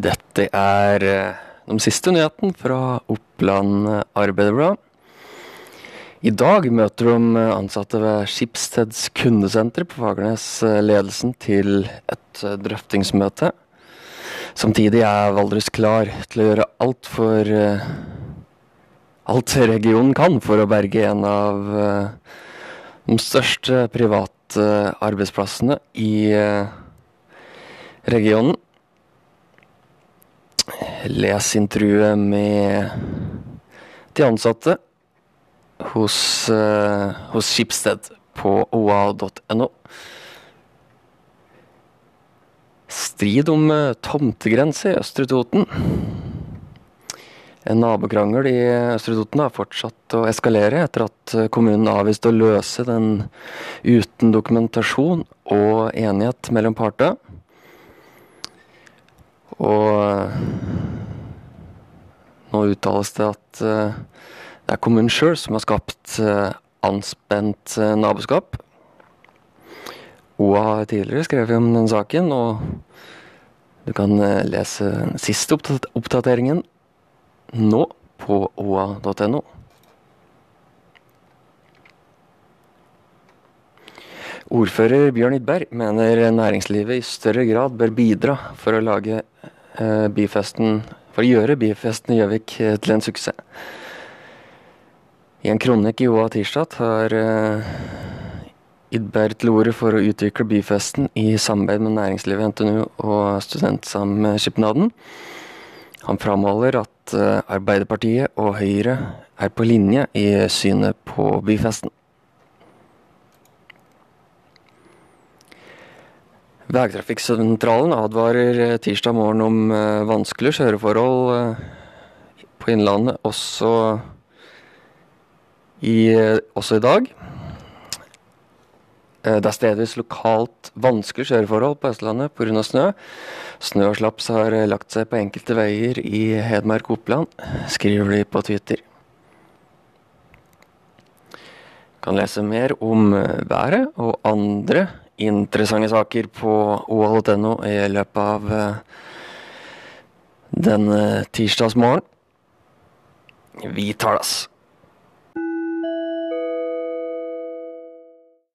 Det er eh, de siste nyhetene fra Oppland Arbeiderblad. I dag møter de ansatte ved Skipsteds kundesenter på Fagernes eh, ledelsen til et eh, drøftingsmøte. Samtidig er Valdres klar til å gjøre alt for alt regionen kan for å berge en av de største private arbeidsplassene i regionen. Les intervjuet med de ansatte hos, uh, hos Skipsted på oa.no. Strid om uh, tomtegrense i Østre Toten. En nabokrangel i Østre Toten har fortsatt å eskalere etter at eh, kommunen avviste å løse den uten dokumentasjon og enighet mellom partene. Og nå uttales det at uh, det er kommunen sjøl som har skapt uh, anspent naboskap. OA har tidligere skrevet om den saken, og du kan lese siste oppdateringen nå på oa.no. Ordfører Bjørn Idberg mener næringslivet i større grad bør bidra for å lage eh, byfesten for å gjøre byfesten i Gjøvik eh, til en suksess. I en kronikk i OA tirsdag tar eh, Idberg til orde for å utvikle byfesten i samarbeid med næringslivet, NTNU og Studentsamskipnaden. Han framholder at eh, Arbeiderpartiet og Høyre er på linje i synet på byfesten. Vegtrafikksentralen advarer eh, tirsdag morgen om uh, vanskelige kjøreforhold uh, på Innlandet også i, også i dag. Det er stedvis lokalt vanskelige kjøreforhold på Østlandet pga. snø. Snø og slaps har lagt seg på enkelte veier i Hedmark og Oppland, skriver de på Twitter. Kan lese mer om været og andre interessante saker på OL.no i løpet av denne den uh, tirsdagsmorgen. Vi tar das.